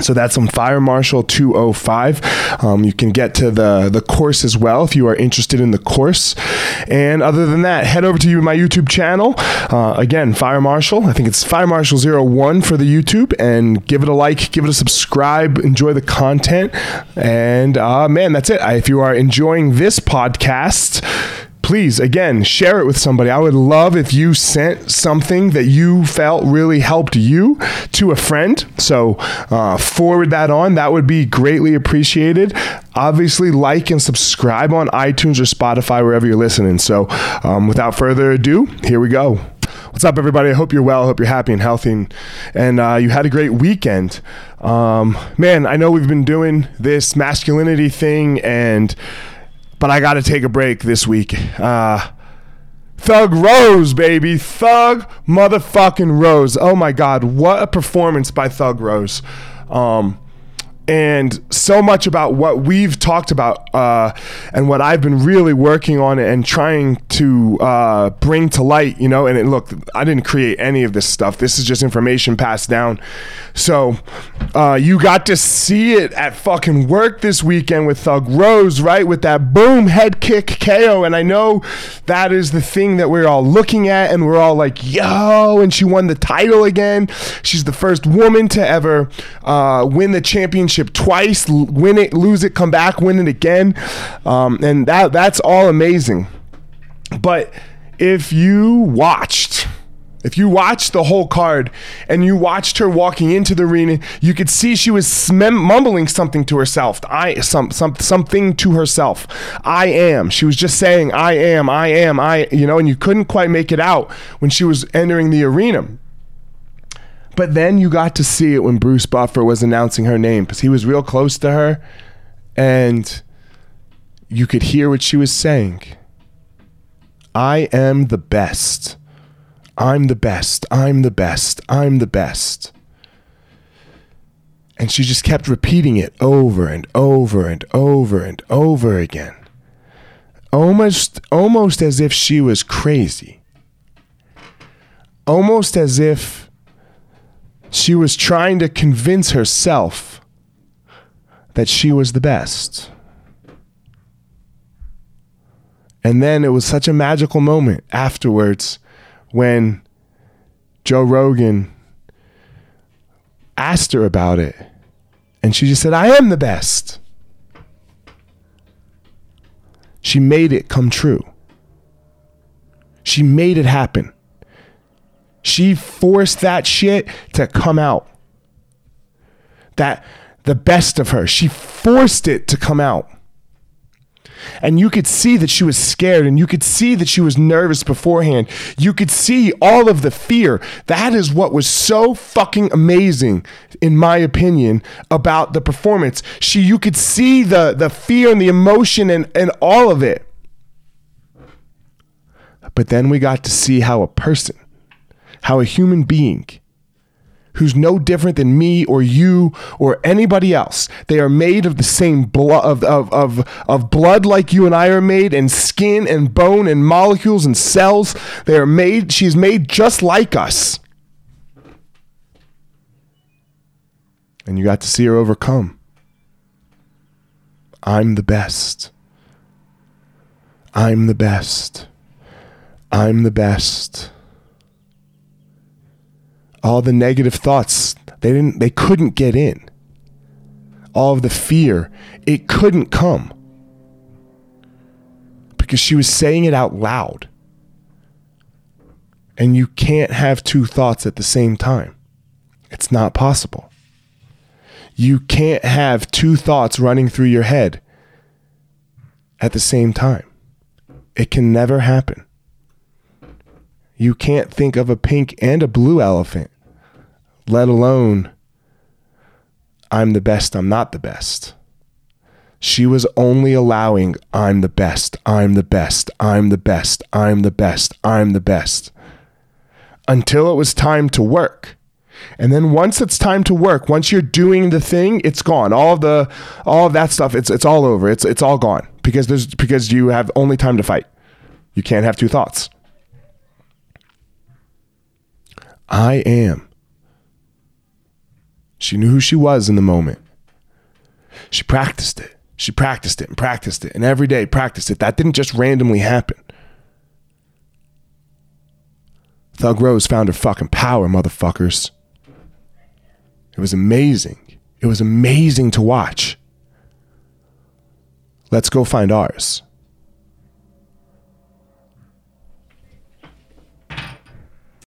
So that's on Fire Marshal 205. Um, you can get to the, the course as well if you are interested in the course. And other than that, head over to you, my YouTube channel. Uh, again, Fire Marshal. I think it's Fire Marshal 01 for the YouTube. And give it a like, give it a subscribe, enjoy the content. And uh, man, that's it. If you are enjoying this podcast, please again share it with somebody. I would love if you sent something that you felt really helped you to a friend. So uh, forward that on. That would be greatly appreciated. Obviously like and subscribe on itunes or spotify wherever you're listening. So um, without further ado here we go. What's up, everybody? I hope you're well. I hope you're happy and healthy, and, and uh, you had a great weekend. Um, man, I know we've been doing this masculinity thing, and but I got to take a break this week. Uh, Thug Rose, baby. Thug motherfucking Rose. Oh my God. What a performance by Thug Rose. Um, and so much about what we've talked about uh, and what I've been really working on and trying to uh, bring to light, you know. And it, look, I didn't create any of this stuff. This is just information passed down. So uh, you got to see it at fucking work this weekend with Thug Rose, right? With that boom head kick KO. And I know that is the thing that we're all looking at, and we're all like, yo, and she won the title again. She's the first woman to ever uh, win the championship championship twice, win it, lose it, come back, win it again, um, and that that's all amazing. But if you watched, if you watched the whole card and you watched her walking into the arena, you could see she was mumbling something to herself. I some some something to herself. I am. She was just saying I am, I am, I you know, and you couldn't quite make it out when she was entering the arena. But then you got to see it when Bruce Buffer was announcing her name because he was real close to her and you could hear what she was saying. I am the best. I'm the best. I'm the best. I'm the best. And she just kept repeating it over and over and over and over again. Almost almost as if she was crazy. Almost as if she was trying to convince herself that she was the best. And then it was such a magical moment afterwards when Joe Rogan asked her about it. And she just said, I am the best. She made it come true. She made it happen. She forced that shit to come out. That the best of her, she forced it to come out. And you could see that she was scared and you could see that she was nervous beforehand. You could see all of the fear. That is what was so fucking amazing in my opinion about the performance. She you could see the the fear and the emotion and and all of it. But then we got to see how a person how a human being who's no different than me or you or anybody else. They are made of the same blood of, of, of, of blood like you and I are made, and skin and bone and molecules and cells. They are made, she's made just like us. And you got to see her overcome. I'm the best. I'm the best. I'm the best all the negative thoughts they didn't they couldn't get in. All of the fear it couldn't come. Because she was saying it out loud. And you can't have two thoughts at the same time. It's not possible. You can't have two thoughts running through your head at the same time. It can never happen you can't think of a pink and a blue elephant let alone I'm the best, I'm not the best. She was only allowing, I'm the best, I'm the best, I'm the best, I'm the best, I'm the best, until it was time to work. And then once it's time to work, once you're doing the thing, it's gone. All of the all of that stuff, it's it's all over. It's it's all gone because there's because you have only time to fight. You can't have two thoughts. I am. She knew who she was in the moment. She practiced it. She practiced it and practiced it and every day practiced it. That didn't just randomly happen. Thug Rose found her fucking power, motherfuckers. It was amazing. It was amazing to watch. Let's go find ours.